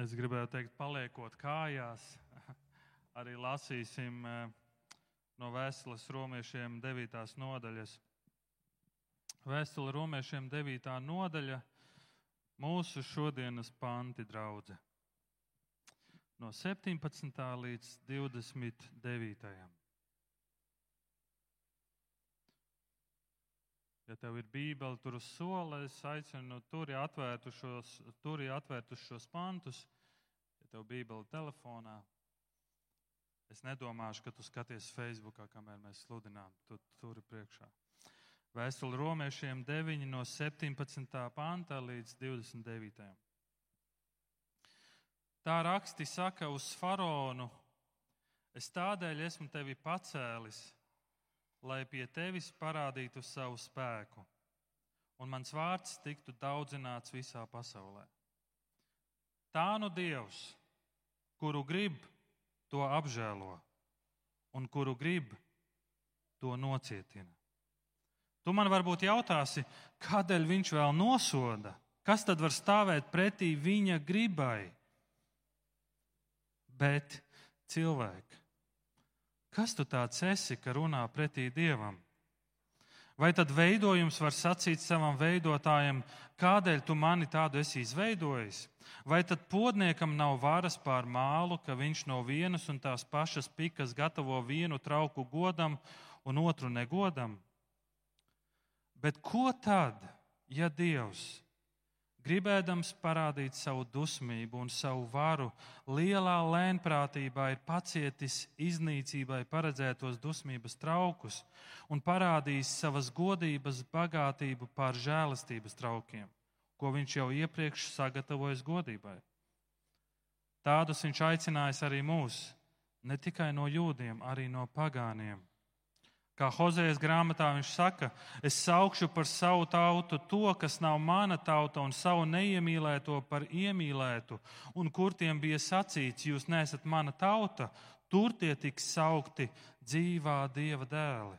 es gribēju teikt, paliekot kājās, arī lasīsim eh, no vēstules romiešiem 9. nodaļas. Vēstule romiešiem 9. nodaļa, mūsu šodienas panti draudzene. No 17. līdz 29. Ja tev ir bībele tur uz sola, es aicinu turi atvērtu šos, turi atvērtu šos pantus. Ja tev bībele telefonā, es nedomāšu, ka tu skaties Facebookā, kamēr mēs sludinām. Tu turi priekšā. Vēstule romiešiem 9 no 17. panta līdz 29. Tā raksti saka uz faraonu: Es tādēļ esmu tevi pacēlis lai pie tevis parādītu savu spēku, un mans vārds tiktu daudzināts visā pasaulē. Tā nu Dievs, kuru grib, to apžēlo, un kuru grib, to nocietina. Tu man varbūt jautāsi, kādēļ viņš vēl nosoda? Kas tad var stāvēt pretī viņa gribai? Bet cilvēki, Kas tu tāds esi, ka runā pretī dievam? Vai tad veidojums var sacīt savam veidotājam, kādēļ tu mani tādu esi izveidojis? Vai tad podniekam nav varas pār mālu, ka viņš no vienas un tās pašas pikas gatavo vienu trauku godam un otru negodam? Bet ko tad, ja Dievs gribēdams parādīt savu dusmību un savu varu, lielā lēnprātībā ir pacietis iznīcībai paredzētos dusmības traukus un parādījis savas godības bagātību pār žēlastības traukiem, ko viņš jau iepriekš sagatavojis godībai. Tādus viņš aicinājis arī mūs, ne tikai no jūdiem, arī no pagāniem. Kā Hozejas grāmatā viņš saka, es saukšu par savu tautu to, kas nav mana tauta, un savu neiemīlēto par iemīlētu, un kur tiem bija sacīts, jūs nesat mana tauta, tur tie tiks saukti dzīvā dieva dēli.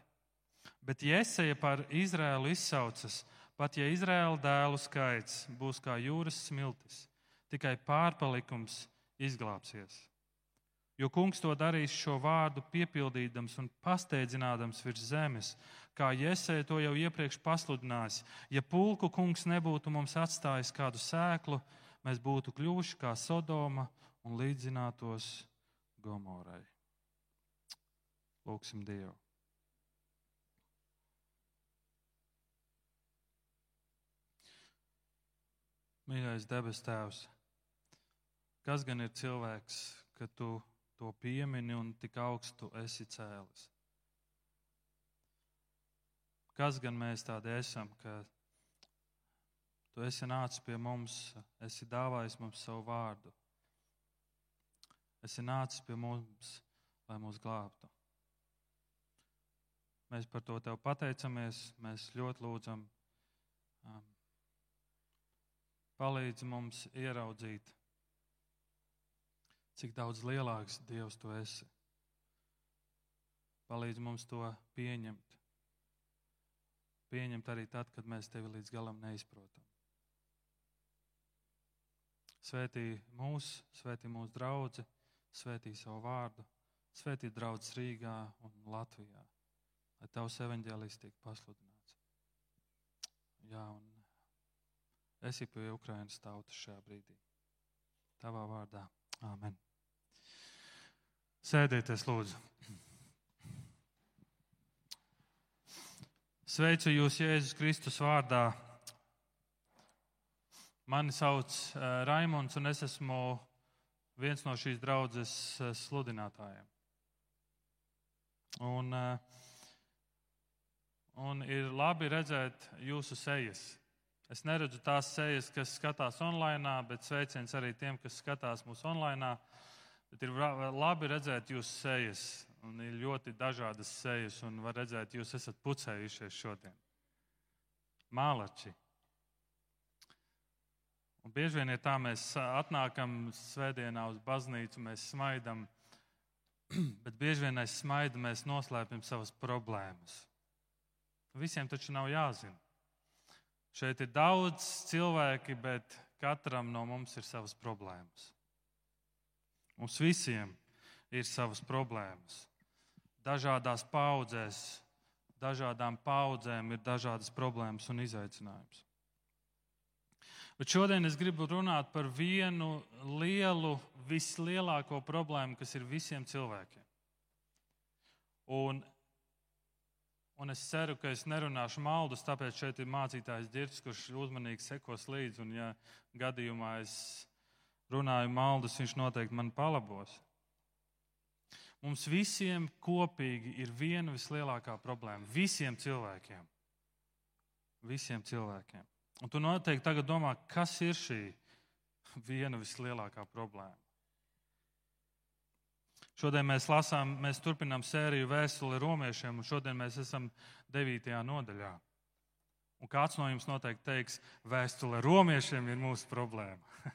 Bet Jēzeja par Izrēlu izsaucas, pat ja Izrēla dēlu skaits būs kā jūras smiltis, tikai pārpalikums izglābsies. Jo kungs to darīs šo vārdu piepildīdams un pasteidzinādams virs zemes, kā Jēzē to jau iepriekš pasludinājis. Ja pulku kungs nebūtu mums atstājis kādu sēklu, mēs būtu kļuvuši kā Sodoma un līdzinātos Gomorai. Lūksim Dievu! Mīļais debes Tēvs, kas gan ir cilvēks, ka tu to piemini un tik augstu esi cēlis. Kas gan mēs tādi esam, ka tu esi nācis pie mums, esi dāvājis mums savu vārdu, esi nācis pie mums, lai mūs glābtu. Mēs par to tev pateicamies, mēs ļoti lūdzam, um, palīdzi mums ieraudzīt cik daudz lielāks Dievs tu esi. Palīdz mums to pieņemt. Pieņemt arī tad, kad mēs tevi līdz galam neizprotam. Svētī mūs, svētī mūsu draugu, svētī savu vārdu, svētī draugus Rīgā un Latvijā, lai tavs evaņģēlijs tiek pasludināts. Jā, un esi pie Ukrainas tautas šajā brīdī. Tavā vārdā. Āmen. Sēdieties, lūdzu. Sveicu jūs Jēzus Kristus vārdā. Mani sauc Raimons, un es esmu viens no šīs draudzes sludinātājiem. Un, un ir labi redzēt jūsu sejas. Es neredzu tās sejas, kas skatās online, bet sveiciens arī tiem, kas skatās mūsu online. Bet ir labi redzēt jūsu sejas, un ir ļoti dažādas sejas, un var redzēt, jūs esat pucējušies šodien. Mālači. Un bieži vien ir tā, mēs atnākam svētdienā uz baznīcu, mēs smaidam, bet bieži vien aiz smaida mēs noslēpjam savas problēmas. Visiem taču nav jāzina. Šeit ir daudz cilvēki, bet katram no mums ir savas problēmas. Mums visiem ir savas problēmas. Dažādās paudzēs, dažādām paudzēm ir dažādas problēmas un izaicinājums. Bet šodien es gribu runāt par vienu lielu, vislielāko problēmu, kas ir visiem cilvēkiem. Un, un es ceru, ka es nerunāšu maldus, tāpēc šeit ir mācītājs Dirks, kurš uzmanīgi sekos līdzi. Un, ja gadījumā es runāju maldus, viņš noteikti man palabos. Mums visiem kopīgi ir viena vislielākā problēma. Visiem cilvēkiem. Visiem cilvēkiem. Un tu noteikti tagad domā, kas ir šī viena vislielākā problēma. Šodien mēs lasām, mēs turpinām sēriju vēstuli romiešiem, un šodien mēs esam 9. nodaļā. Un kāds no jums noteikti teiks, vēstule romiešiem ir mūsu problēma.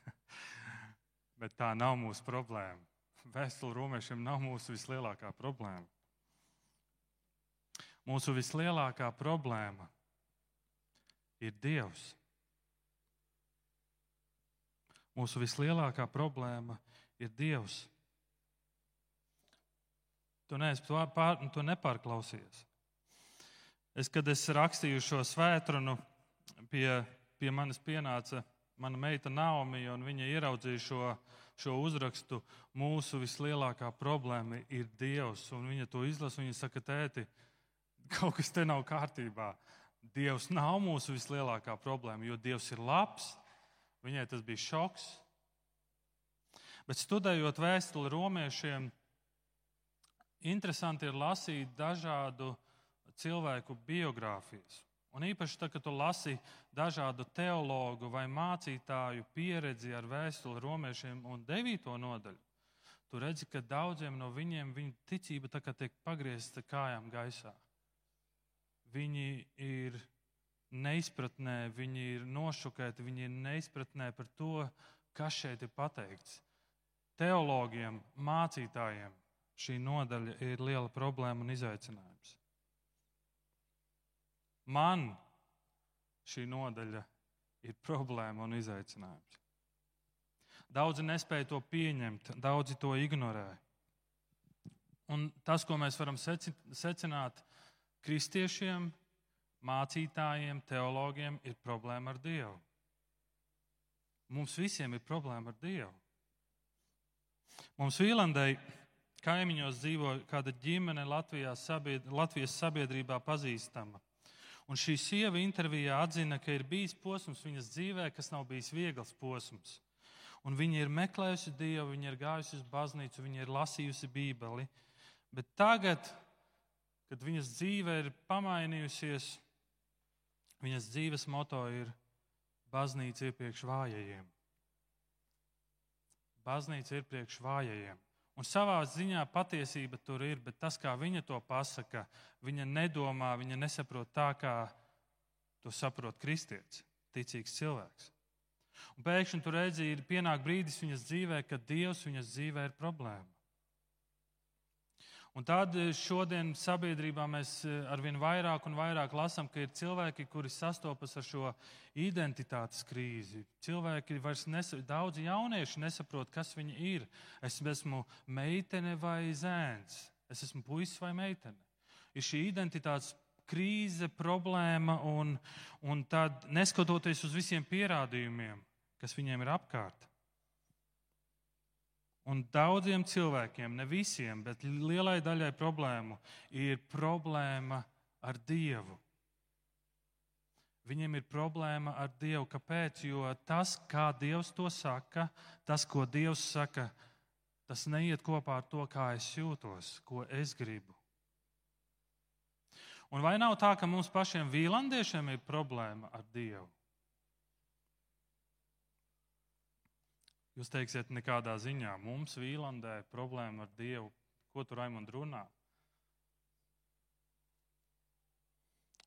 Bet tā nav mūsu problēma. Vēstule romiešiem nav mūsu vislielākā problēma. Mūsu vislielākā problēma ir Dievs. Mūsu vislielākā problēma ir Dievs. Tu, neesi, pār, tu nepārklausies. Es, kad es rakstīju šo svētkrunu, pie, pie manis pienāca mana meita Naomi, un viņa ieraudzīja šo, šo uzrakstu. Mūsu vislielākā problēma ir Dievs. Un viņa to izlasa, viņa saka, tēti, kaut kas te nav kārtībā. Dievs nav mūsu vislielākā problēma, jo Dievs ir labs. Viņai tas bija šoks. Bet studējot vēstuli romiešiem, interesanti ir lasīt dažādu cilvēku biogrāfijas. Un īpaši tad, kad tu lasi dažādu teologu vai mācītāju pieredzi ar vēstuli romiešiem un devīto nodaļu, tu redzi, ka daudziem no viņiem viņa ticība tiek pagriezta kājām gaisā. Viņi ir neizpratnē, viņi ir nošokēti, viņi ir neizpratnē par to, kas šeit ir pateikts. Teologiem, mācītājiem šī nodaļa ir liela problēma un izaicinājums. Man šī nodaļa ir problēma un izaicinājums. Daudzi nespēja to pieņemt, daudzi to ignorē. Un tas, ko mēs varam secināt, kristiešiem, mācītājiem, teologiem, ir problēma ar Dievu. Mums visiem ir problēma ar Dievu. Mums Vīlandai kaimiņos dzīvo kāda ģimene Latvijas, sabied, Latvijas sabiedrībā pazīstama. Un šī sieva intervijā atzina, ka ir bijis posms viņas dzīvē, kas nav bijis viegls posms. Un viņa ir meklējusi Dievu, viņa ir gājusi uz baznīcu, viņa ir lasījusi Bībeli. Bet tagad, kad viņas dzīve ir pamainījusies, viņas dzīves moto ir baznīca iepriekš vājajiem. Baznīca ir priekš vājajiem. Un savā ziņā patiesība tur ir, bet tas, kā viņa to pasaka, viņa nedomā, viņa nesaprot tā, kā to saprot kristietis, ticīgs cilvēks. Un pēkšņi tur redzi, ir pienāk brīdis viņas dzīvē, kad Dievs viņas dzīvē ir problēma. Un tad eh, šodien sabiedrībā mēs eh, arvien vairāk un vairāk lasām, ka ir cilvēki, kuri sastopas ar šo identitātes krīzi. Cilvēki vairs nesaprot, daudzi jaunieši nesaprot, kas viņi ir. Es esmu meitene vai zēns, es esmu puisis vai meitene. Ir šī identitātes krīze, problēma, un, un tad neskatoties uz visiem pierādījumiem, kas viņiem ir apkārt, Un daudziem cilvēkiem, ne visiem, bet lielai daļai problēmu, ir problēma ar Dievu. Viņiem ir problēma ar Dievu. Kāpēc? Jo tas, kā Dievs to saka, tas, ko Dievs saka, tas neiet kopā ar to, kā es jūtos, ko es gribu. Un vai nav tā, ka mums pašiem vīlandiešiem ir problēma ar Dievu? Jūs teiksiet, nekādā ziņā mums Vīlandē problēma ar Dievu. Ko tur Raimond runā?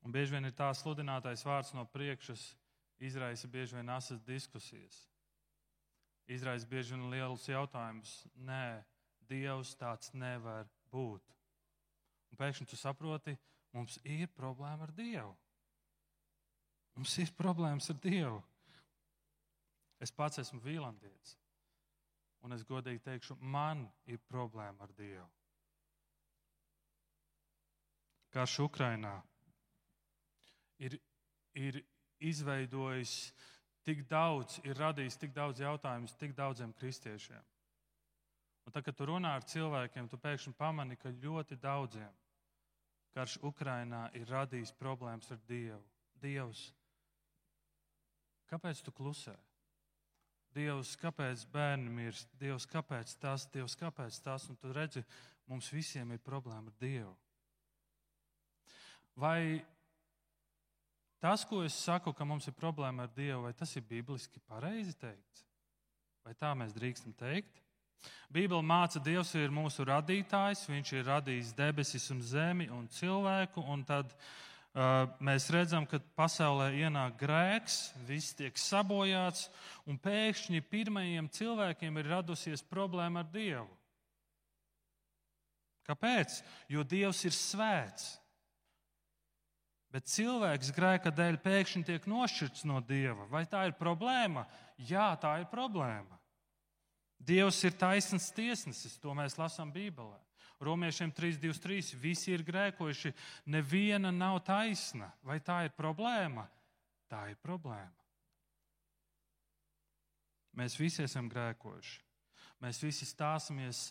Un bieži vien ir tā sludinātais vārds no priekšas, izraisa bieži vien asas diskusijas. Izraisa bieži vien lielus jautājumus. Nē, Dievs tāds nevar būt. Un pēkšņi tu saproti, mums ir problēma ar Dievu. Mums ir problēmas ar Dievu. Es pats esmu vīlandietis. Un es godīgi teikšu, man ir problēma ar Dievu. Karš Ukrainā ir, ir izveidojis tik daudz, ir radījis tik daudz jautājumus tik daudziem kristiešiem. Un tad, kad tu runā ar cilvēkiem, tu pēkšņi pamani, ka ļoti daudziem karš Ukrainā ir radījis problēmas ar Dievu. Dievs, kāpēc tu klusē? Dievs, kāpēc bērni mirst? Dievs, kāpēc tas? Dievs, kāpēc tas? Un tu redzi, mums visiem ir problēma ar Dievu. Vai tas, ko es saku, ka mums ir problēma ar Dievu, vai tas ir bibliski pareizi teikts? Vai tā mēs drīkstam teikt? Bībele māca, ka Dievs ir mūsu radītājs, Viņš ir radījis debesis un zemi un cilvēku. Un tad mēs redzam, ka pasaulē ienāk grēks, viss tiek sabojāts, un pēkšņi pirmajiem cilvēkiem ir radusies problēma ar Dievu. Kāpēc? Jo Dievs ir svēts. Bet cilvēks grēka dēļ pēkšņi tiek nošķirts no Dieva. Vai tā ir problēma? Jā, tā ir problēma. Dievs ir taisns tiesnesis, to mēs lasām Bībelē. Romiešiem 3.23. Visi ir grēkojuši, neviena nav taisna. Vai tā ir problēma? Tā ir problēma. Mēs visi esam grēkojuši. Mēs visi stāsimies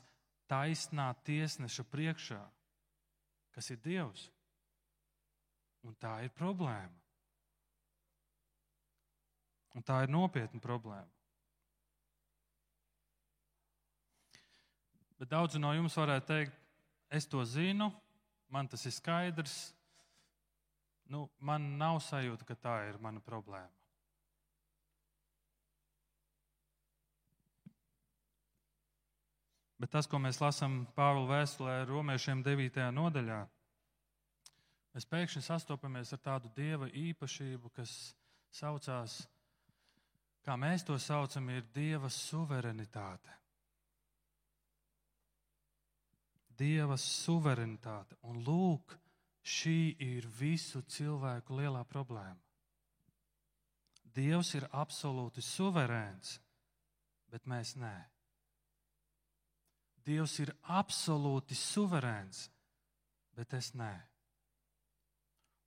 taisnā tiesneša priekšā, kas ir Dievs. Un tā ir problēma. Un tā ir nopietna problēma. Bet daudzi no jums varētu teikt, es to zinu, man tas ir skaidrs. Nu, man nav sajūta, ka tā ir mana problēma. Bet tas, ko mēs lasām Pāvila vēstulē, Romiešiem 9. nodaļā, mēs pēkšņi sastopamies ar tādu dieva īpašību, kas saucās, kā mēs to saucam, ir dieva suverenitāte. Dieva suverenitāte. Un lūk, šī ir visu cilvēku lielā problēma. Dievs ir absolūti suverēns, bet mēs nē. Dievs ir absolūti suverēns, bet es nē.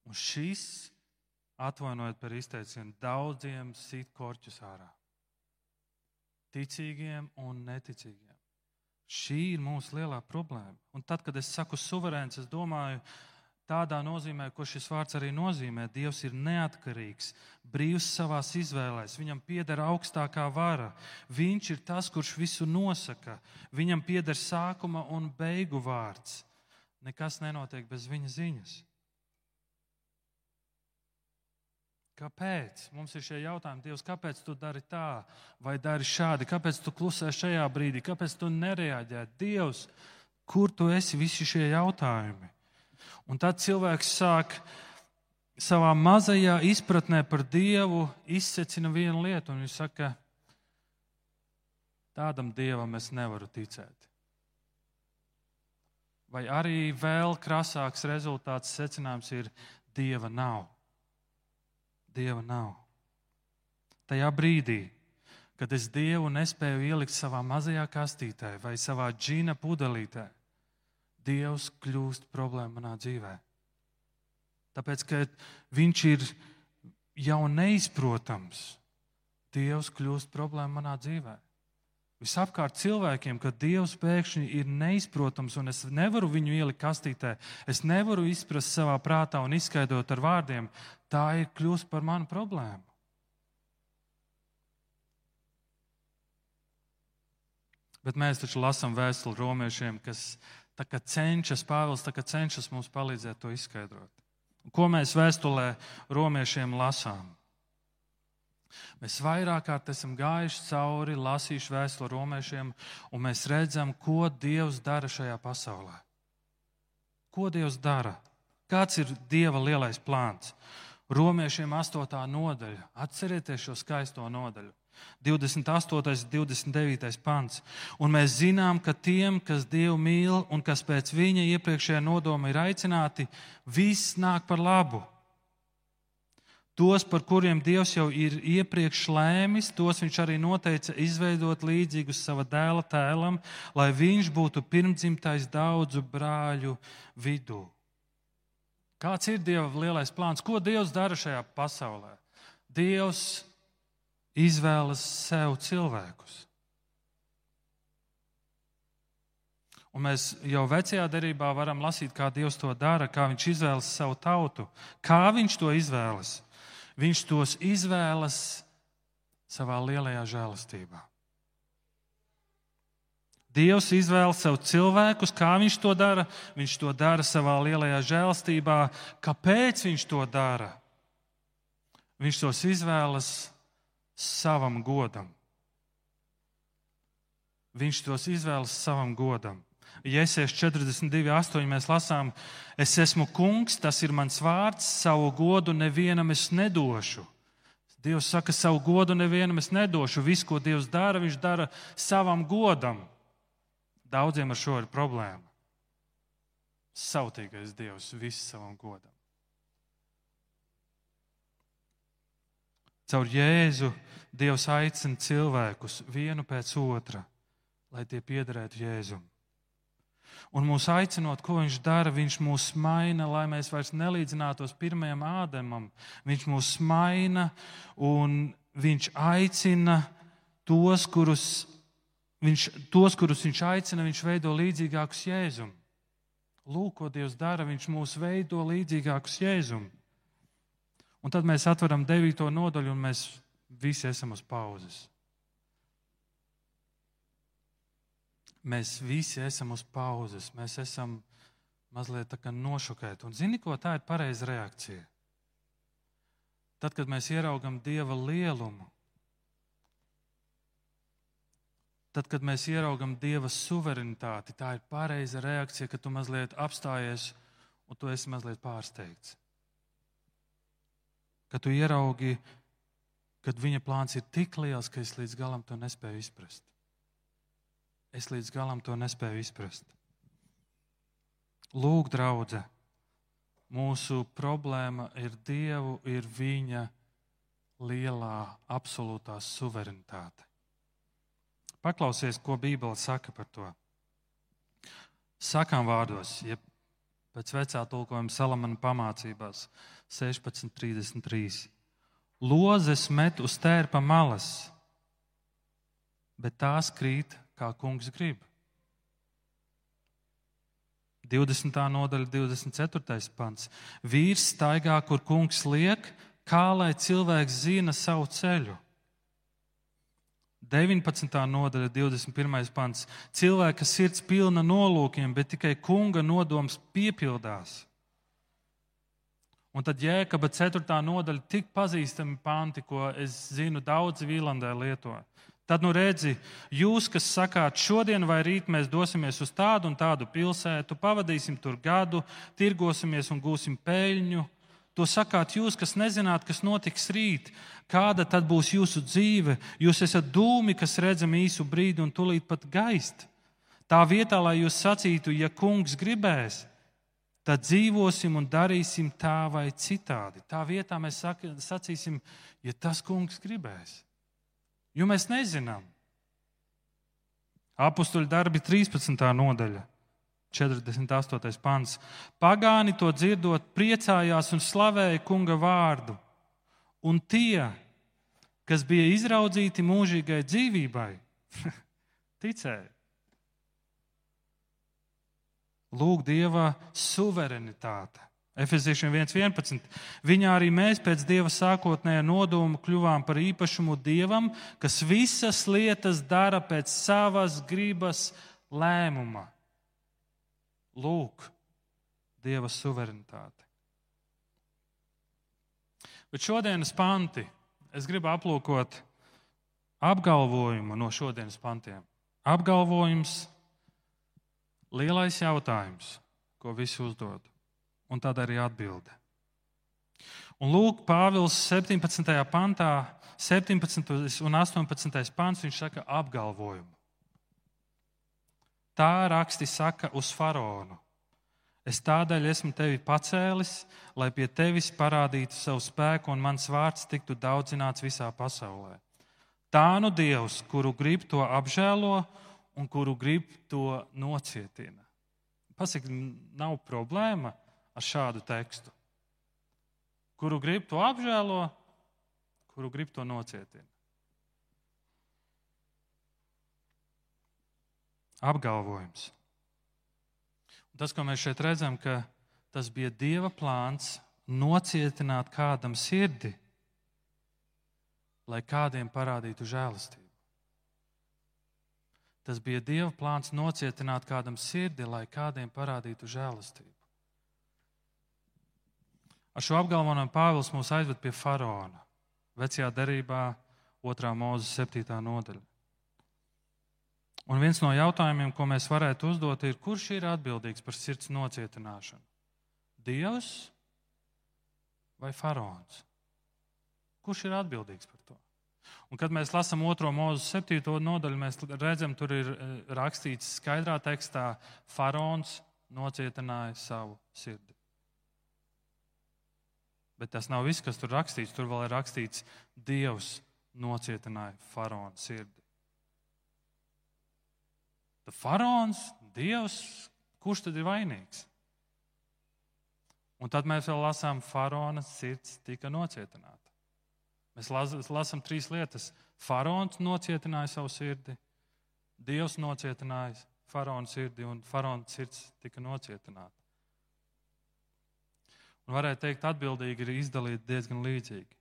Un šis, atvainojiet par izteicienu, daudziem sit korķus ārā. Ticīgiem un neticīgiem. Šī ir mūsu lielā problēma. Un tad, kad es saku suverēns, es domāju, tādā nozīmē, ko šis vārds arī nozīmē. Dievs ir neatkarīgs, brīvs savā izvēlēs, viņam pieder augstākā vara. Viņš ir tas, kurš visu nosaka. Viņam pieder sākuma un beigu vārds. Nekas nenotiek bez viņa ziņas. Kāpēc? Mums ir šie jautājumi, Dievs, kāpēc tu dari tā vai dari šādi? Kāpēc tu klusē šajā brīdī? Kāpēc tu nereaģē? Dievs, kur tu esi visi šie jautājumi? Un tad cilvēks sāk savā mazajā izpratnē par Dievu izsecina vienu lietu, un viņš saka, tādam Dievam es nevaru ticēt. Vai arī vēl krasāks rezultāts secinājums ir Dieva nav. Dieva nav. Tajā brīdī, kad es Dievu nespēju ielikt savā mazajā kastītē vai savā džina pudelītē, Dievs kļūst problēma manā dzīvē. Tāpēc, ka Viņš ir jau neizprotams, Dievs kļūst problēma manā dzīvē. Visapkārt cilvēkiem, ka Dievs pēkšņi ir neizprotams un es nevaru viņu ielikt kastītē, es nevaru izprast savā prātā un izskaidrot ar vārdiem, tā ir kļūst par manu problēmu. Bet mēs taču lasām vēstuli romiešiem, kas cenšas, Pāvils cenšas mums palīdzēt to izskaidrot. Ko mēs vēstulē romiešiem lasām? Mēs vairāk kārt esam gājuši cauri, lasījuši vēstuli romiešiem, un mēs redzam, ko Dievs dara šajā pasaulē. Ko Dievs dara? Kāds ir Dieva lielais plāns? Romiešiem 8. nodaļa. Atcerieties šo skaisto nodaļu. 28. un 29. pants. Un mēs zinām, ka tiem, kas Dievu mīl un kas pēc viņa iepriekšējā nodoma ir aicināti, viss nāk par labu Tos, par kuriem Dievs jau ir iepriekš lēmis, tos viņš arī noteica izveidot līdzīgus sava dēla tēlam, lai viņš būtu pirmdzimtais daudzu brāļu vidū. Kāds ir Dieva lielais plāns? Ko Dievs dara šajā pasaulē? Dievs izvēlas sev cilvēkus. Un mēs jau vecajā derībā varam lasīt, kā Dievs to dara, kā Viņš izvēlas savu tautu. Kā Viņš to izvēlas? Viņš tos izvēlas savā lielajā žēlastībā. Dievs izvēlas sev cilvēkus, kā viņš to dara. Viņš to dara savā lielajā žēlstībā. Kāpēc viņš to dara? Viņš tos izvēlas savam godam. Viņš tos izvēlas savam godam. Jēzus 42, 8 mēs lasām, es esmu kungs, tas ir mans vārds, savu godu nevienam es nedošu. Dievs saka, savu godu nevienam es nedošu. Visu, ko Dievs dara, viņš dara savam godam. Daudziem ar šo ir problēma. Sautīgais Dievs visu savam godam. Caur Jēzu Dievs aicina cilvēkus vienu pēc otra, lai tie piederētu Jēzum. Un mūs aicinot, ko viņš dara, viņš mūs maina, lai mēs vairs nelīdzinātos pirmajam ādamam. Viņš mūs maina un viņš aicina tos, kurus viņš, tos, kurus viņš aicina, viņš veido līdzīgākus Jēzum. Lūk, ko Dievs dara, viņš mūs veido līdzīgākus Jēzum. Un tad mēs atveram devīto nodaļu un mēs visi esam uz pauzes. Mēs visi esam uz pauzes, mēs esam mazliet nošokēti. Un zini, ko tā ir pareiza reakcija? Tad, kad mēs ieraugam Dieva lielumu, tad, kad mēs ieraugam Dieva suverenitāti, tā ir pareiza reakcija, ka tu mazliet apstājies un tu esi mazliet pārsteigts. Kad tu ieraugi, kad viņa plāns ir tik liels, ka es līdz galam to nespēju izprast. Es līdz galam to nespēju izprast. Lūk, draudzē, mūsu problēma ir Dievu, ir Viņa lielā, absolūtā suverenitāte. Paklausies, ko Bībele saka par to. Sakām vārdos, ja pēc vecā tulkojuma Salamana pamācībās 16.33. Lozes met uz tērpa malas, bet tās krīt kā kungs grib. 20. nodaļa, 24. pants. Vīrs staigā, kur kungs liek, kā lai cilvēks zina savu ceļu. 19. nodaļa, 21. pants. Cilvēka sirds pilna nolūkiem, bet tikai kunga nodoms piepildās. Un tad jēkaba 4. nodaļa, tik pazīstami panti, ko es zinu, daudzi Vīlandē lieto. Tad, nu redzi, jūs, kas sakāt, šodien vai rīt mēs dosimies uz tādu un tādu pilsētu, pavadīsim tur gadu, tirgosimies un gūsim peļņu. To sakāt jūs, kas nezināt, kas notiks rīt, kāda tad būs jūsu dzīve. Jūs esat dūmi, kas redzam īsu brīdi un tūlīt pat gaist. Tā vietā, lai jūs sacītu, ja kungs gribēs, tad dzīvosim un darīsim tā vai citādi. Tā vietā mēs sacīsim, ja tas kungs gribēs. Jo mēs nezinām. Apostoli darbi 13. nodaļa, 48. pants. Pagāni to dzirdot, priecājās un slavēja kunga vārdu. Un tie, kas bija izraudzīti mūžīgai dzīvībai, ticēja. Lūk, Dieva suverenitāte. Efeziešiem 1.11. Viņā arī mēs pēc Dieva sākotnējā nodoma kļuvām par īpašumu Dievam, kas visas lietas dara pēc savas gribas lēmuma. Lūk, Dieva suverenitāte. Bet šodienas panti es gribu aplūkot apgalvojumu no šodienas pantiem. Apgalvojums, lielais jautājums, ko visi uzdod un tad arī atbilde. Un lūk, Pāvils 17. pantā, 17. un 18. pants, viņš saka apgalvojumu. Tā raksti saka uz faraonu. Es tādēļ esmu tevi pacēlis, lai pie tevis parādītu savu spēku un mans vārds tiktu daudzināts visā pasaulē. Tā nu Dievs, kuru grib to apžēlo un kuru grib to nocietina. Pasaka, nav problēma ar šādu tekstu. Kuru grib to apžēlo, kuru grib to nocietina. Apgalvojums. Tas, ko mēs šeit redzam, ka tas bija Dieva plāns nocietināt kādam sirdi, lai kādiem parādītu žēlastību. Tas bija Dieva plāns nocietināt kādam sirdi, lai kādiem parādītu žēlastību. Ar šo apgalvojumu Pāvils mūs aizved pie faraona, vecajā derībā, 2. mūzes 7. nodaļa. Un viens no jautājumiem, ko mēs varētu uzdot, ir, kurš ir atbildīgs par sirds nocietināšanu? Dievs vai faraons? Kurš ir atbildīgs par to? Un, kad mēs lasām otro mūzu septīto nodaļu, mēs redzam, tur ir eh, rakstīts skaidrā tekstā, faraons nocietināja savu sirdi. Bet tas nav viss, kas tur rakstīts. Tur vēl ir rakstīts, Dievs nocietināja faraona sirdi. Tad faraons, Dievs, kurš tad ir vainīgs? Un tad mēs vēl lasām, faraona sirds tika nocietināta. Mēs lasām trīs lietas. Faraons nocietināja savu sirdi, Dievs nocietināja faraona sirdi, un faraona sirds tika nocietināta. Un varētu teikt, atbildīgi ir izdalīti diezgan līdzīgi.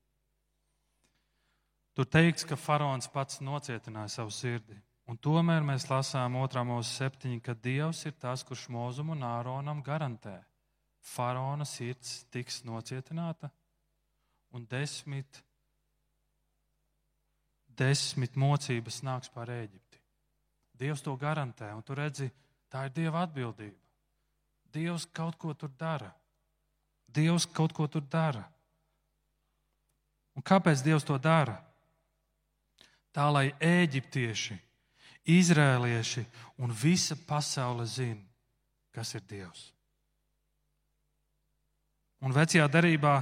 Tur teikts, ka faraons pats nocietināja savu sirdi. Un tomēr mēs lasām 2. mūža septiņi, ka Dievs ir tas, kurš mūzum un āronam garantē. Faraona sirds tiks nocietināta un desmit, desmit mocības nāks pār Eģipti. Dievs to garantē, un tu redzi, tā ir Dieva atbildība. Dievs kaut ko tur dara. Dievs kaut ko tur dara. Un kāpēc Dievs to dara? Tā lai eģiptieši Izrēlieši un visa pasaule zina, kas ir Dievs. Un vecajā darbā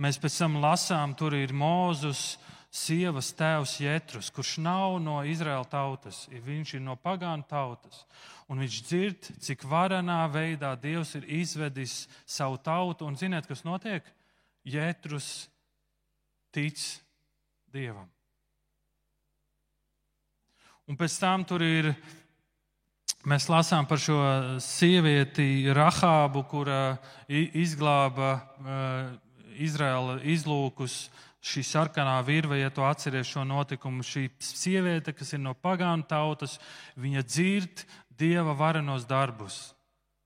mēs pēc tam lasām, tur ir Mūzus, sievas tēvs Jētrus, kurš nav no Izraēla tautas, viņš ir no pagānu tautas. Un viņš dzird, cik varenā veidā Dievs ir izvedis savu tautu. Un ziniet, kas notiek? Jētrus tic Dievam. Un pēc tam tur ir, mēs lasām par šo sievieti Rahābu, kura izglāba uh, Izraela izlūkus. Šī sarkanā virve, ja tu atceries šo notikumu, šī sieviete, kas ir no pagānu tautas, viņa dzird dieva varenos darbus.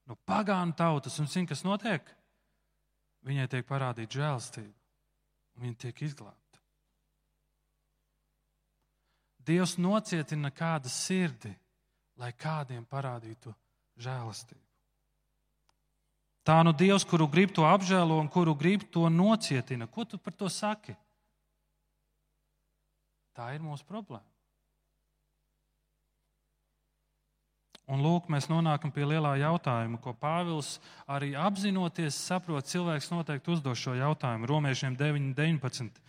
No pagānu tautas, un zina, kas notiek? Viņai tiek parādīta žēlstība, un viņa tiek izglābta. Dievs nocietina kāda sirdi, lai kādiem parādītu žēlastību. Tā nu Dievs, kuru grib to apžēlo un kuru grib to nocietina. Ko tu par to saki? Tā ir mūsu problēma. Un lūk, mēs nonākam pie lielā jautājuma, ko Pāvils arī apzinoties saprot. Cilvēks noteikti uzdos šo jautājumu Romiešiem 9, 19.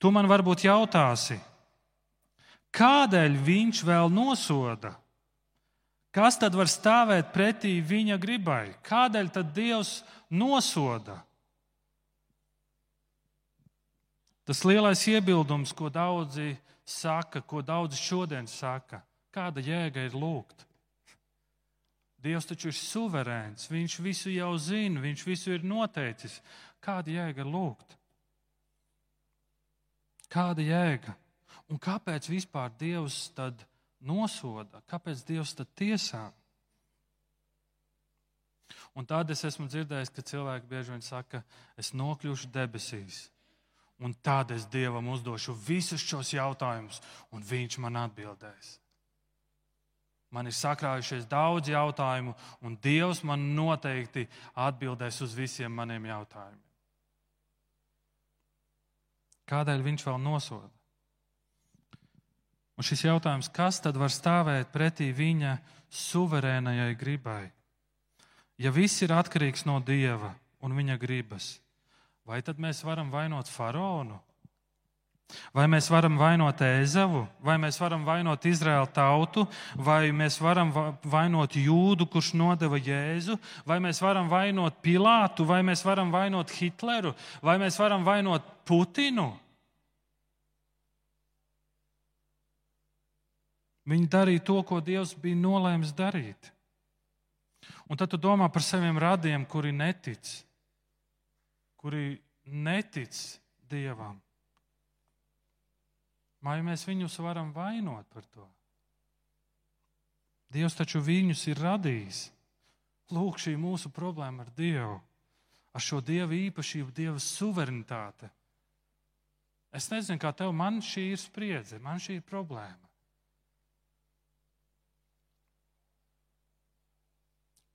Tu man varbūt jautāsi, Kādēļ viņš vēl nosoda? Kas tad var stāvēt pretī viņa gribai? Kādēļ tad Dievs nosoda? Tas lielais iebildums, ko daudzi saka, ko daudzi šodien saka, kāda jēga ir lūgt? Dievs taču ir suverēns, viņš visu jau zina, viņš visu ir noteicis. Kāda jēga ir lūgt? Kāda jēga? Un kāpēc vispār Dievs tad nosoda? Kāpēc Dievs tad tiesā? Un tad es esmu dzirdējis, ka cilvēki bieži vien saka, es nokļūšu debesīs. Un tad es Dievam uzdošu visus šos jautājumus, un Viņš man atbildēs. Man ir sakrājušies daudz jautājumu, un Dievs man noteikti atbildēs uz visiem maniem jautājumiem. Kādēļ Viņš vēl nosoda? Un šis jautājums, kas tad var stāvēt pretī viņa suverēnajai gribai? ja viss ir atkarīgs no Dieva un viņa gribas, vai tad mēs varam vainot faraonu? Vai mēs varam vainot Ēzavu, vai mēs varam vainot Izraēlu tautu, vai mēs varam vainot Jūdu, kurš nodeva Jēzu, vai mēs varam vainot Pilātu, vai mēs varam vainot Hitleru, vai mēs varam vainot Putinu? Viņi darīja to, ko Dievs bija nolēmis darīt. Un tad tu domā par saviem radiem, kuri netic, kuri netic Dievam. Vai mēs viņus varam vainot par to? Dievs taču viņus ir radījis. Lūk, šī mūsu problēma ar Dievu, ar šo Dieva īpašību, Dieva suverenitāti. Es nezinu, kā tev, man šī ir spriedze, man šī ir problēma.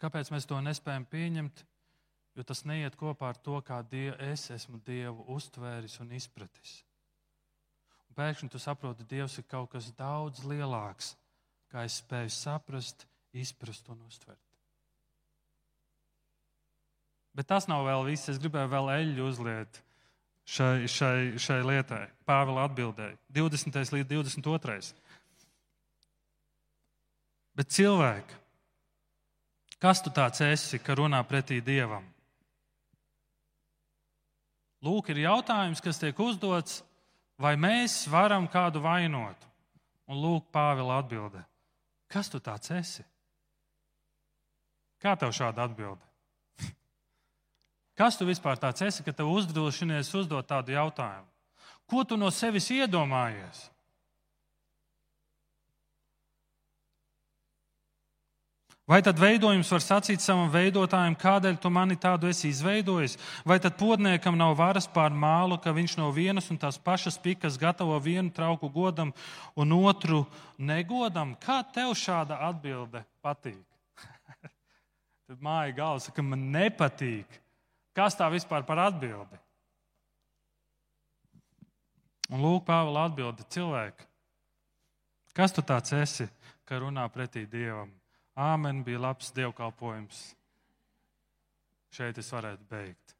Kāpēc mēs to nespējam pieņemt? Jo tas neiet kopā ar to, kā die, es esmu Dievu uztvēris un izpratis. Un pēkšņi tu saproti, ka Dievs ir kaut kas daudz lielāks, kā es spēju saprast, izprast un uztvert. Bet tas nav vēl viss. Es gribēju vēl eļļu uzliet šai, šai, šai lietai. Pāvila atbildēja 20. līdz 22. Bet cilvēki, Kas tu tāds esi, ka runā pretī dievam? Lūk, ir jautājums, kas tiek uzdots, vai mēs varam kādu vainot? Un lūk, Pāvila atbilde. Kas tu tāds esi? Kā tev šāda atbilde? Kas tu vispār tāds esi, ka tev uzdrošinies uzdot tādu jautājumu? Ko tu no sevis iedomājies? Vai tad veidojums var sacīt savam veidotājam, kādēļ tu mani tādu esi izveidojis? Vai tad podniekam nav varas pār mālu, ka viņš no vienas un tās pašas pikas gatavo vienu trauku godam un otru negodam? Kā tev šāda atbilde patīk? tad māja galva saka, man nepatīk. Kas tā vispār par atbildi? Un lūk, Pāvila atbilde cilvēki. Kas tu tāds esi, ka runā pretī Dievam? Āmen bija labs dievkalpojums. Šeit es varētu beigt.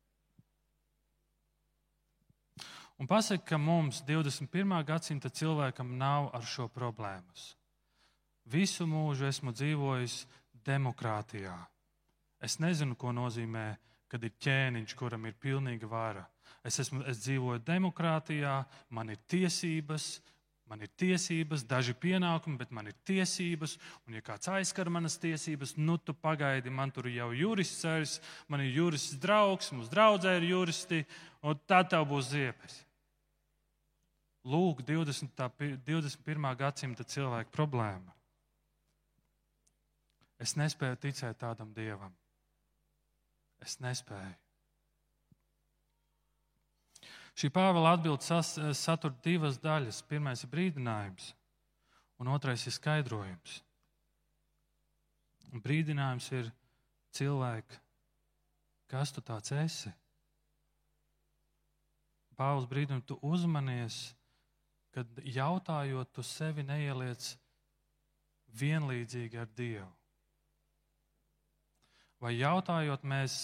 Un pasaka, ka mums 21. gadsimta cilvēkam nav ar šo problēmas. Visu mūžu esmu dzīvojis demokrātijā. Es nezinu, ko nozīmē, kad ir ķēniņš, kuram ir pilnīga vara. Es, esmu, es dzīvoju demokrātijā, man ir tiesības, Man ir tiesības, daži pienākumi, bet man ir tiesības. Un, ja kāds aizskar manas tiesības, nu, tu pagaidi, man tur jau jurists ceļš, man ir jurists draugs, mums draudzē ir juristi, un tā tev būs ziepes. Lūk, 20, 21. gadsimta cilvēka problēma. Es nespēju ticēt tādam dievam. Es nespēju. Šī Pāvila atbilde satur divas daļas. Pirmais ir brīdinājums, un otrais ir skaidrojums. Un brīdinājums ir cilvēki, kas tu tāds esi? Pāvils brīdina, tu uzmanies, kad jautājot, tu sevi neieliec vienlīdzīgi ar Dievu. Vai jautājot, mēs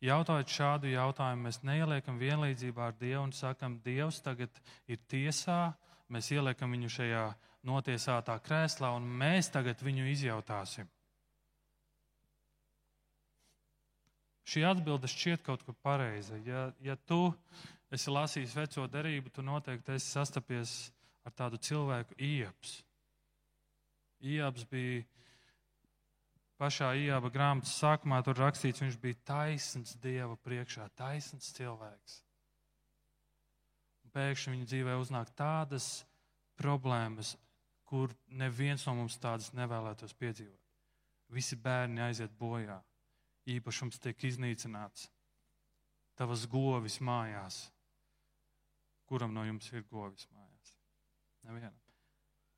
Jautājot šādu jautājumu, mēs neieliekam vienlīdzībā ar Dievu un sakam, Dievs tagad ir tiesā, mēs ieliekam viņu šajā notiesātā krēslā un mēs tagad viņu izjautāsim. Šī atbilde šķiet kaut kur pareiza. Ja, ja tu esi lasījis veco derību, tu noteikti esi sastapies ar tādu cilvēku ieps. Ieps bija pašā ījāba grāmatas sākumā tur rakstīts, viņš bija taisns Dieva priekšā, taisns cilvēks. Un pēkšņi viņa dzīvē uznāk tādas problēmas, kur neviens no mums tādas nevēlētos piedzīvot. Visi bērni aiziet bojā, īpašums tiek iznīcināts, tavas govis mājās. Kuram no jums ir govis mājās? Nevienam.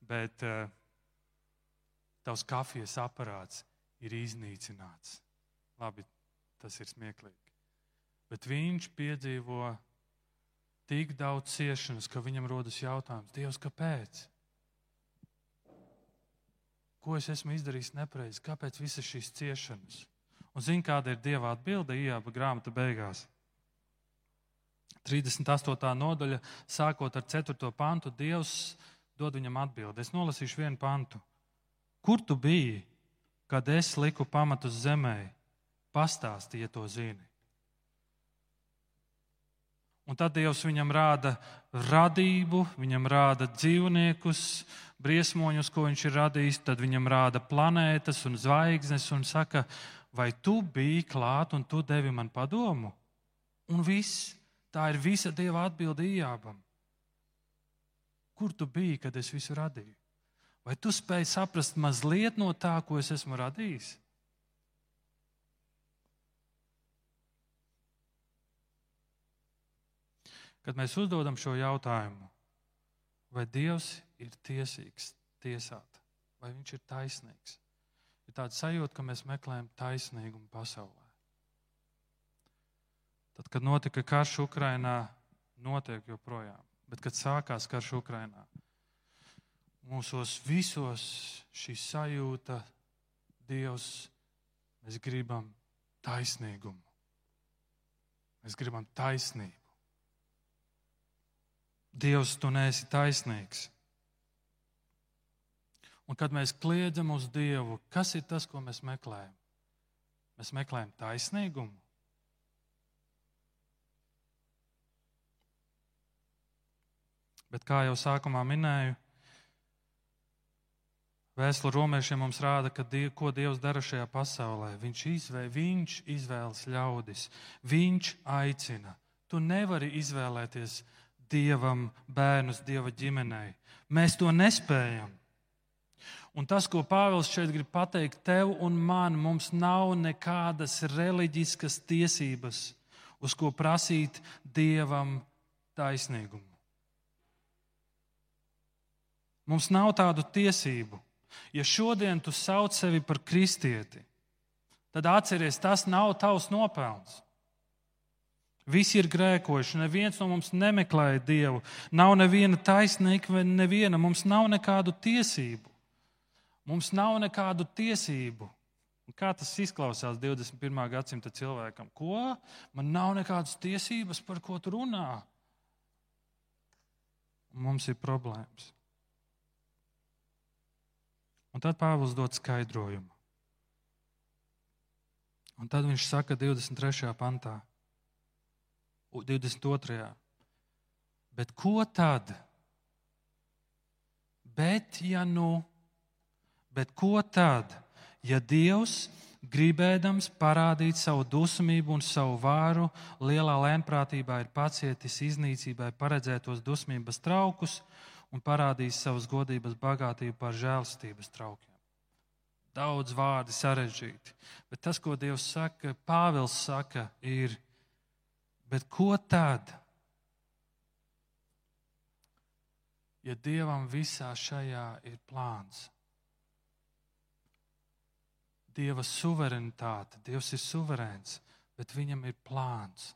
Bet uh, tavs kafijas aparāts ir iznīcināts. Labi, tas ir smieklīgi. Bet viņš piedzīvo tik daudz ciešanas, ka viņam rodas jautājums, Dievs, kāpēc? Ko es esmu izdarījis nepareizi? Kāpēc visas šīs ciešanas? Un zini, kāda ir Dieva atbilde Ijāba grāmata beigās? 38. nodaļa, sākot ar 4. pantu, Dievs dod viņam atbildi. Es nolasīšu vienu pantu. Kur tu biji, kad es liku pamatus zemē? Pastāstīja to zini. Un tad Dievs viņam rāda radību, viņam rāda dzīvniekus, briesmoņus, ko viņš ir radījis, tad viņam rāda planētas un zvaigznes un saka, vai tu biji klāt un tu devi man padomu? Un viss, tā ir visa Dieva atbilde Ījābam. Kur tu biji, kad es visu radīju? Vai tu spēj saprast mazliet no tā, ko es esmu radījis? Kad mēs uzdodam šo jautājumu, vai Dievs ir tiesīgs tiesāt, vai Viņš ir taisnīgs, ir tāds sajūta, ka mēs meklējam taisnīgumu pasaulē. Tad, kad notika karš Ukrainā, notiek joprojām, bet kad sākās karš Ukrainā, mūsos visos šī sajūta, Dievs, mēs gribam taisnīgumu. Mēs gribam taisnību. Dievs, tu neesi taisnīgs. Un kad mēs kliedzam uz Dievu, kas ir tas, ko mēs meklējam? Mēs meklējam taisnīgumu. Bet, kā jau sākumā minēju, Vēstule romiešiem mums rāda, die, ko Dievs dara šajā pasaulē. Viņš, izvē, viņš izvēlas ļaudis, Viņš aicina. Tu nevari izvēlēties Dievam bērnus, Dieva ģimenei. Mēs to nespējam. Un tas, ko Pāvils šeit grib pateikt tev un man, mums nav nekādas reliģiskas tiesības, uz ko prasīt Dievam taisnīgumu. Mums nav tādu tiesību. Ja šodien tu sauc sevi par kristieti, tad atceries, tas nav tavs nopelns. Visi ir grēkojuši, neviens no mums nemeklēja Dievu. Nav neviena taisnīga, vai neviena. Mums nav nekādu tiesību. Mums nav nekādu tiesību. Kā tas izklausās 21. gadsimta cilvēkam? Ko? Man nav nekādas tiesības, par ko tu runā. Mums ir problēmas. Un tad Pāvils dod skaidrojumu. Un tad viņš saka 23. pantā, 22. Bet ko tad? Bet, ja nu, bet ko tad, ja Dievs gribēdams parādīt savu dusmību un savu vāru, lielā lēnprātībā ir pacietis iznīcībai paredzētos dusmības traukus, un parādīs savas godības bagātību par žēlstības traukiem. Daudz vārdi sarežģīti, bet tas, ko Dievs saka, Pāvils saka, ir, bet ko tad? Ja Dievam visā šajā ir plāns, Dieva suverenitāte, Dievs ir suverēns, bet viņam ir plāns.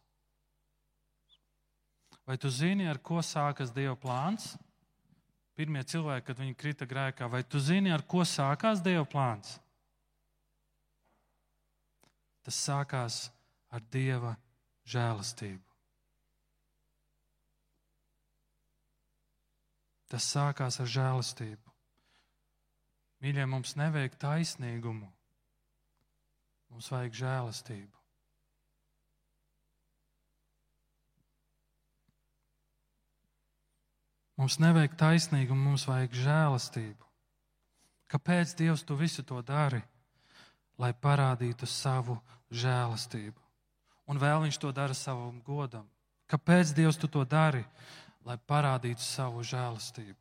Vai tu zini, ar ko sākas Dieva plāns? Pirmie cilvēki, kad viņi krita grēkā. Vai tu zini, ar ko sākās Dieva plāns? Tas sākās ar Dieva žēlastību. Tas sākās ar žēlastību. Mīļie, mums nevajag taisnīgumu, mums vajag žēlastību. Mums nevajag taisnīgumu, mums vajag žēlastību. Kāpēc Dievs to visu to dara? Lai parādītu savu žēlastību. Un vēl viņš to dara savam godam. Kāpēc Dievs to dara? Lai parādītu savu žēlastību.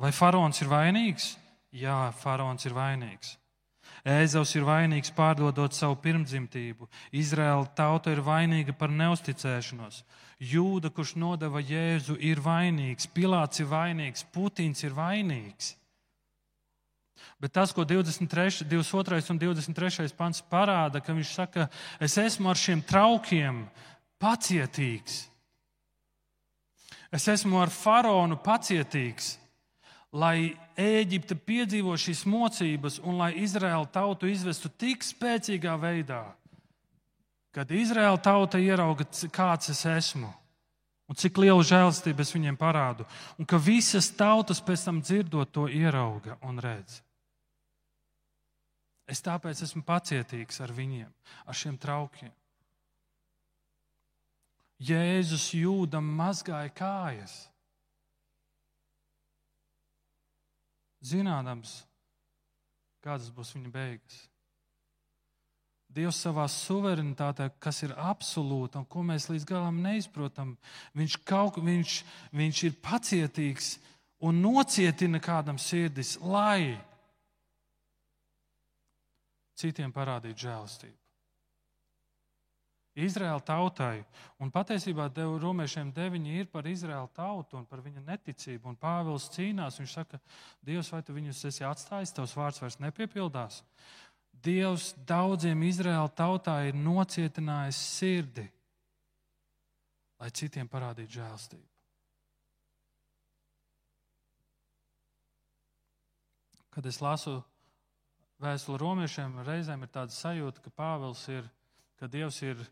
Vai faraons ir vainīgs? Jā, faraons ir vainīgs. Ēzavs ir vainīgs pārdodot savu pirmdzimtību. Izraēla tauta ir vainīga par neusticēšanos. Jūda, kurš nodeva Jēzu, ir vainīgs, Pilārs ir vainīgs, Putins ir vainīgs. Bet tas, ko 23, 22 un 23 pants parāda, ka viņš saka, es esmu ar šiem traukiem pacietīgs. Es esmu ar faraonu pacietīgs, lai Ēģipte piedzīvo šīs mocības un lai Izraēla tautu izvestu tik spēcīgā veidā, kad Izraēla tauta ierauga, kāds es esmu un cik lielu žēlastību es viņiem parādu, un ka visas tautas pēc tam dzirdot to ierauga un redz. Es tāpēc esmu pacietīgs ar viņiem, ar šiem traukiem. Jēzus jūdam mazgāja kājas. Zinādams, kādas būs viņa beigas. Dievs savā suverenitātē, kas ir absolūta un ko mēs līdz galam neizprotam, viņš, kaut, viņš, viņš ir pacietīgs un nocietina kādam sirdis, lai citiem parādītu žēlastību. Izraēla tautai, un patiesībā romiešiem deviņi ir par Izraēlu tautu un par viņa neticību. Un Pāvils cīnās, viņš saka, Dievs, vai tu viņus esi atstājis, tavs vārds vairs nepiepildās. Dievs daudziem Izraēla tautā ir nocietinājis sirdi, lai citiem parādītu žēlastību. Kad es lasu vēstuli romiešiem, reizēm ir tāda sajūta, ka Pāvils ir, ka Dievs ir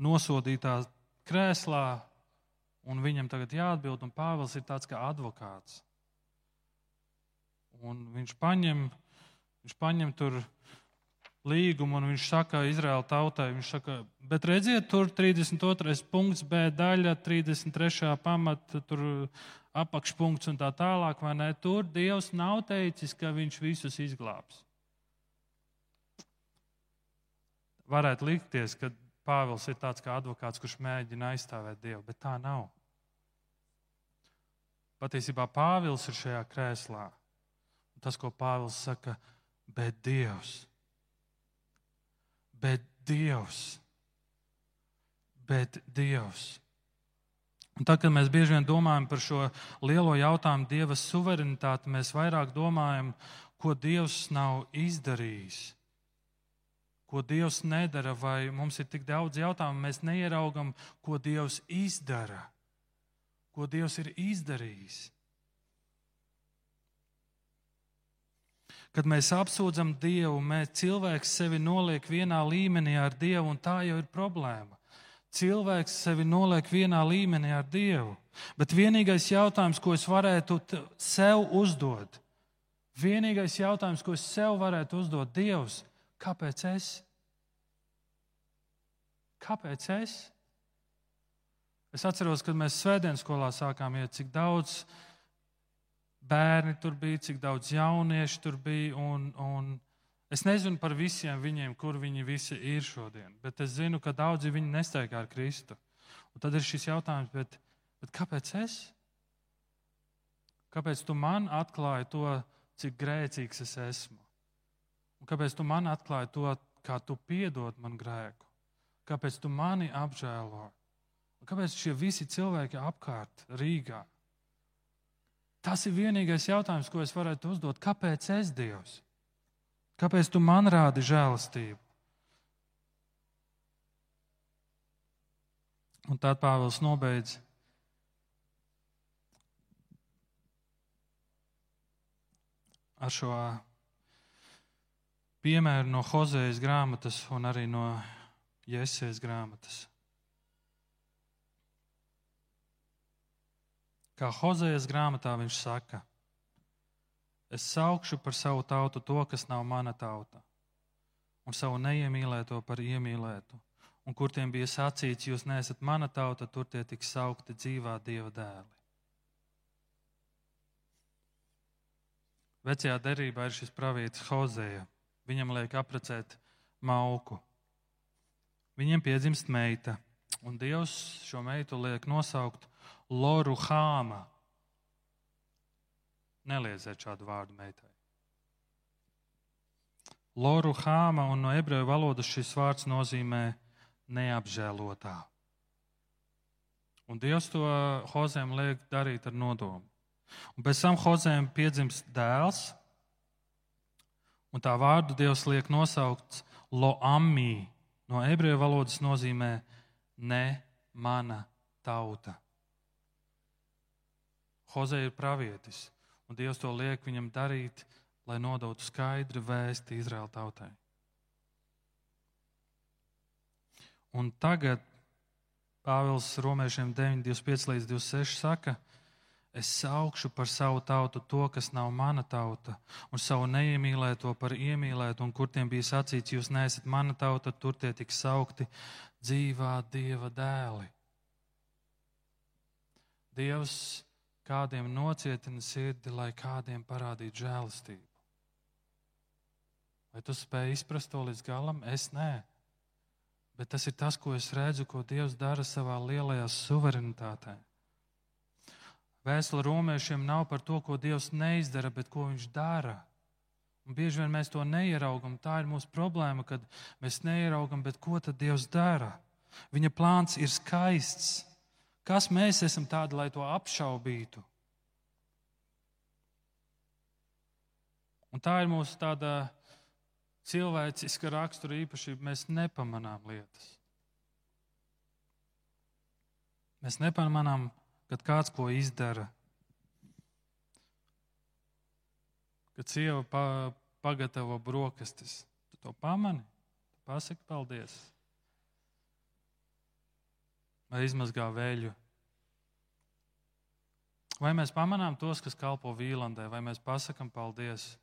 nosodītā krēslā, un viņam tagad jāatbild, un Pāvils ir tāds kā advokāts. Un viņš paņem, viņš paņem tur līgumu, un viņš saka Izraēla tautai, viņš saka, bet redziet, tur 32. punkts, B daļa, 33. pamata, tur apakšpunkts un tā tālāk, vai ne? Tur Dievs nav teicis, ka viņš visus izglābs. Varētu likties, ka Pāvils ir tāds kā advokāts, kurš mēģina aizstāvēt Dievu, bet tā nav. Patiesībā Pāvils ir šajā krēslā. Tas, ko Pāvils saka, bet Dievs, bet Dievs, bet Dievs. Un tad, kad mēs bieži vien domājam par šo lielo jautājumu, Dieva suverenitāti, mēs vairāk domājam, ko Dievs nav izdarījis ko Dievs nedara, vai mums ir tik daudz jautājumu, mēs neieraugam, ko Dievs izdara, ko Dievs ir izdarījis. Kad mēs apsūdzam Dievu, mēs cilvēks sevi noliek vienā līmenī ar Dievu, un tā jau ir problēma. Cilvēks sevi noliek vienā līmenī ar Dievu. Bet vienīgais jautājums, ko es varētu sev uzdot, vienīgais jautājums, ko es sev varētu uzdot, Dievs, kāpēc es? Kāpēc es? Es atceros, kad mēs svētdienas skolā sākām iet, cik daudz bērni tur bija, cik daudz jauniešu tur bija. Un, un es nezinu par visiem viņiem, kur viņi visi ir šodien, bet es zinu, ka daudzi viņi nestaigā ar Kristu. Un tad ir šis jautājums, bet, bet kāpēc es? Kāpēc tu man atklāji to, cik grēcīgs es esmu? Un kāpēc tu man atklāji to, kā tu piedod man grēku? Kāpēc tu mani apžēlo? Kāpēc šie visi cilvēki apkārt Rīgā? Tas ir vienīgais jautājums, ko es varētu uzdot. Kāpēc es Dievs? Kāpēc tu man rādi žēlastību? Un tad Pāvils nobeidz. Ar šo piemēru no Hozejas grāmatas un arī no Jēzus grāmatas. Kā Hozejas grāmatā viņš saka, es saukšu par savu tautu to, kas nav mana tauta, un savu neiemīlēto par iemīlētu. Un kur tiem bija sacīts, jūs neesat mana tauta, tur tie tiks saukti dzīvā dieva dēli. Vecajā derībā ir šis pravietis Hozeja. Viņam liek aprecēt mauku. Viņiem piedzimst meita, un Dievs šo meitu liek nosaukt Loru Hāma. Nelieciet šādu vārdu meitai. Loru Hāma, un no ebreju valodas šis vārds nozīmē neapžēlotā. Un Dievs to Hozēm liek darīt ar nodomu. Un pēc tam Hozēm piedzimst dēls, un tā vārdu Dievs liek nosaukt Loamī, no ebreju valodas nozīmē ne mana tauta. Hozē ir pravietis, un Dievs to liek viņam darīt, lai nodotu skaidru vēsti Izraēla tautai. Un tagad Pāvils Romiešiem 9, 25 līdz 26 saka, es saukšu par savu tautu to, kas nav mana tauta, un savu neiemīlēto par iemīlētu, un kur tiem bija sacīts, jūs neesat mana tauta, tur tie tiks saukti dzīvā Dieva dēli. Dievs kādiem nocietina sirdi, lai kādiem parādītu žēlastību. Vai tu spēj izprast to līdz galam? Es nē. Bet tas ir tas, ko es redzu, ko Dievs dara savā lielajā suverenitātē. Vēstule romiešiem nav par to, ko Dievs neizdara, bet ko Viņš dara. Un bieži vien mēs to neieraugam. Tā ir mūsu problēma, kad mēs neieraugam, bet ko tad Dievs dara? Viņa plāns ir skaists. Kas mēs esam tādi, lai to apšaubītu? Un tā ir mūsu tāda cilvēciska rakstura īpašība, mēs nepamanām lietas. Mēs nepamanām, kad kāds ko izdara. Kad sieva pa, pagatavo brokastis, tu to pamani, pasaki paldies. Vai izmazgā vēļu. Vai mēs pamanām tos, kas kalpo vīlandē, vai mēs pasakām paldies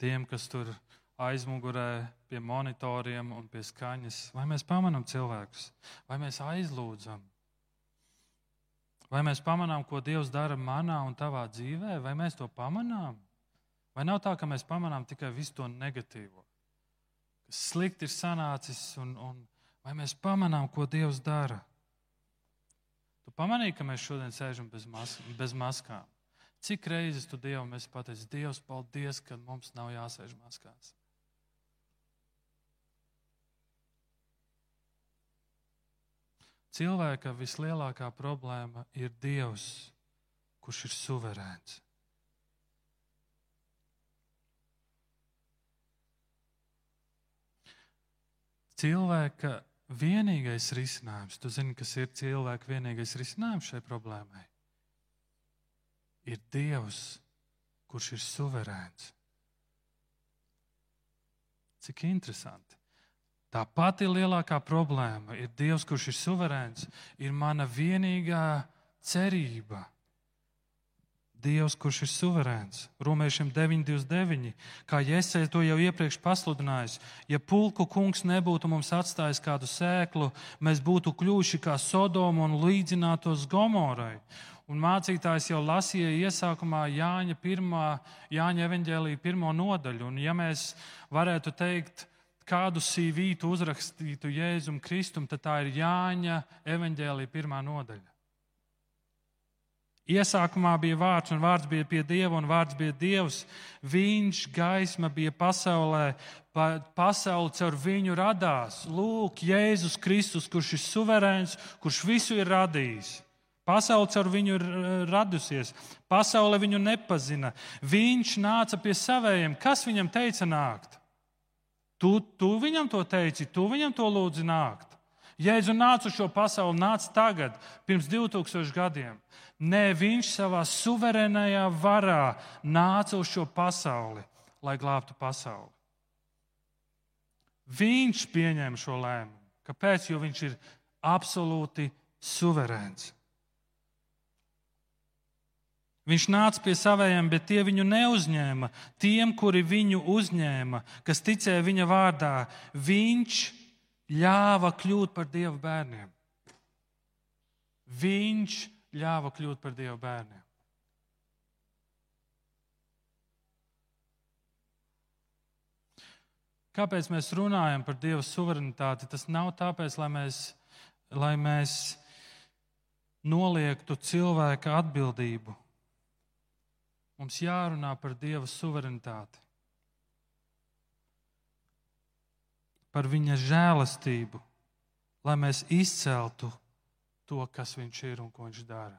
tiem, kas tur aizmugurē, pie monitoriem un pie skaņas. Vai mēs pamanām cilvēkus, vai mēs aizlūdzam? Vai mēs pamanām, ko Dievs dara manā un tavā dzīvē, vai mēs to pamanām? Vai nav tā, ka mēs pamanām tikai visu to negatīvo, kas slikti ir sanācis, un, un vai mēs pamanām, ko Dievs dara? Tu pamanīji, ka mēs šodien sēžam bez, mas bez maskām. Cik reizes tu Dievam esi pateicis, Dievs, paldies, ka mums nav jāsēž maskās? Cilvēka vislielākā problēma ir Dievs, kurš ir suverēns. Cilvēka vienīgais risinājums, tu zini, kas ir cilvēka vienīgais risinājums šai problēmai, ir Dievs, kurš ir suverēns. Cik interesanti. Tā pati lielākā problēma ir Dievs, kurš ir suverēns, ir mana vienīgā cerība. Dievs, kurš ir suverēns. Romiešiem 9,29. Kā Jēzus to jau iepriekš pasludinājis, ja pulku kungs nebūtu mums atstājis kādu sēklu, mēs būtu kļuvuši kā Sodoma un līdzinātos Gomorai. Un mācītājs jau lasīja iesākumā Jāņa, pirmā, Jāņa evaņģēlīja pirmo nodaļu. Un ja mēs varētu teikt, kādu sīvītu uzrakstītu Jēzum Kristum, tad tā ir Jāņa evaņģēlīja pirmā nodaļa. Iesākumā bija vārds, un vārds bija pie Dieva, un vārds bija Dievs. Viņš gaisma bija pasaulē, pa, pasauli caur viņu radās. Lūk, Jēzus Kristus, kurš ir suverēns, kurš visu ir radījis. Pasaule caur viņu ir radusies, pasaule viņu nepazina. Viņš nāca pie savējiem. Kas viņam teica nākt? Tu, tu viņam to teici, tu viņam to lūdzi nākt. Jēzu nāca uz šo pasauli, nāca tagad, pirms 2000 gadiem. Nē, viņš savā suverēnajā varā nāca uz šo pasauli, lai glābtu pasauli. Viņš pieņēma šo lēmumu. Kāpēc? Jo viņš ir absolūti suverēns. Viņš nāca pie saviem, bet tie viņu neuzņēma. Tiem, kuri viņu uzņēma, kas ticēja viņa vārdā, viņš ļāva kļūt par dievu bērniem. Viņš ļāva kļūt par dievu bērniem. Kāpēc mēs runājam par Dieva suverenitāti? Tas nav tāpēc, lai mēs, lai mēs noliektu cilvēka atbildību Mums jārunā par Dieva suverenitāti, par viņa žēlastību, lai mēs izceltu to, kas viņš ir un ko viņš dara.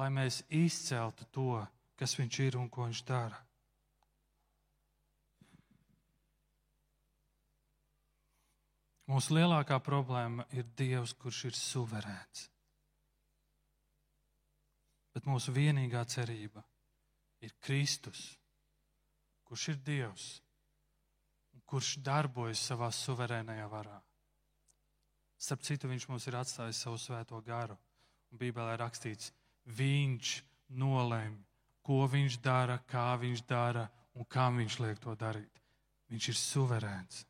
Lai mēs izceltu to, kas viņš ir un ko viņš dara. Mūsu lielākā problēma ir Dievs, kurš ir suverēns. Bet mūsu vienīgā cerība ir Kristus, kurš ir Dievs un kurš darbojas savā suverēnajā varā. Starp citu, viņš mums ir atstājis savu svēto garu. Bībelē rakstīts, viņš nolēma, ko viņš dara, kā viņš dara un kā viņš liek to darīt. Viņš ir suverēns.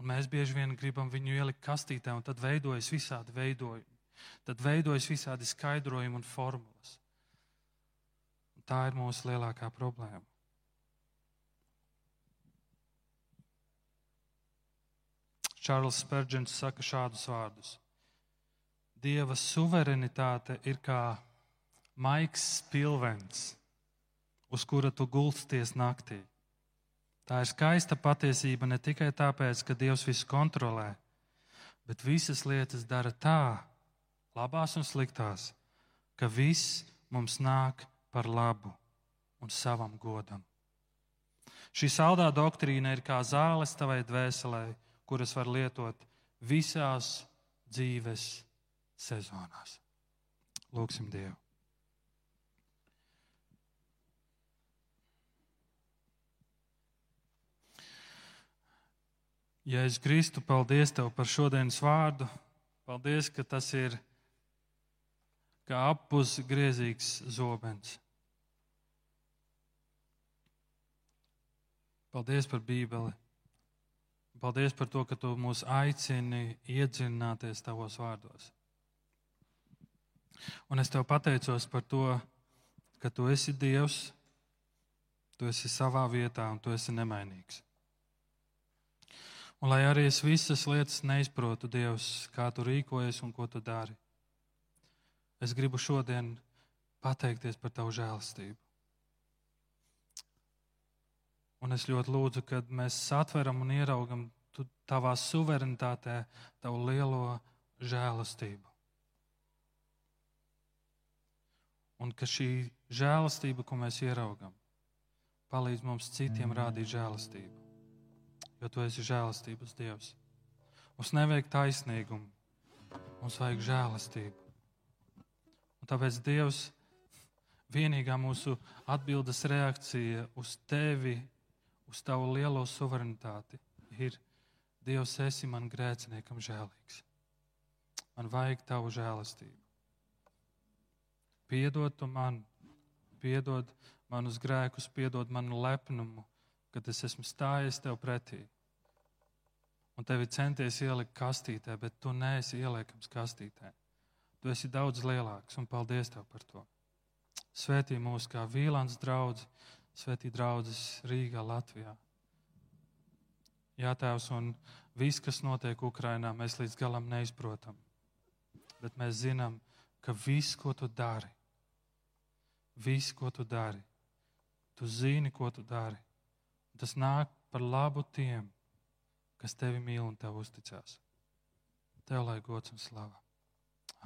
Un mēs bieži vien gribam viņu ielikt kastītē, un tad veidojas visādi veidojumi. Tad veidojas visādi skaidrojumi un formulas. Tā ir mūsu lielākā problēma. Čārls Spērģents saka šādus vārdus. Dieva suverenitāte ir kā maigs spilvens, uz kura tu gulsties naktī. Tā ir skaista patiesība ne tikai tāpēc, ka Dievs visu kontrolē, bet visas lietas dara tā, labās un sliktās, ka viss mums nāk par labu un savam godam. Šī saldā doktrīna ir kā zāles tavai dvēselē, kuras var lietot visās dzīves sezonās. Lūksim Dievu! Ja es Kristu, paldies Tev par šodienas vārdu. Paldies, ka tas ir kā apus griezīgs zobens. Paldies par Bībeli. Paldies par to, ka Tu mūs aicini iedzināties Tavos vārdos. Un es Tev pateicos par to, ka Tu esi Dievs, Tu esi savā vietā un Tu esi nemainīgs. Un lai arī es visas lietas neizprotu, Dievs, kā tu rīkojies un ko tu dari, es gribu šodien pateikties par tavu žēlastību. Un es ļoti lūdzu, kad mēs satveram un ieraugam tavā suverenitātē tavu lielo žēlastību. Un ka šī žēlastība, ko mēs ieraugam, palīdz mums citiem rādīt žēlastību jo tu esi žēlastības Dievs. Mums nevajag taisnīgumu, mums vajag žēlastību. Un tāpēc Dievs vienīgā mūsu atbildes reakcija uz tevi, uz tavu lielo suverenitāti ir Dievs, esi man grēciniekam žēlīgs. Man vajag tavu žēlastību. Piedod tu man, piedod manus grēkus, piedod manu lepnumu, kad es esmu stājies tev pretī un tevi centies ielikt kastītē, bet tu neesi ieliekams kastītē. Tu esi daudz lielāks, un paldies tev par to. Svētī mūs kā vīlāns draugs, svētī draugs Rīgā, Latvijā. Jā, Tēvs, un viss, kas notiek Ukrajinā, mēs līdz galam neizprotam. Bet mēs zinām, ka viss, ko tu dari, viss, ko tu dari, tu zini, ko tu dari. Tas nāk par labu tiem, kas tevi mīl un tev uzticās. Tev lai gods un slava.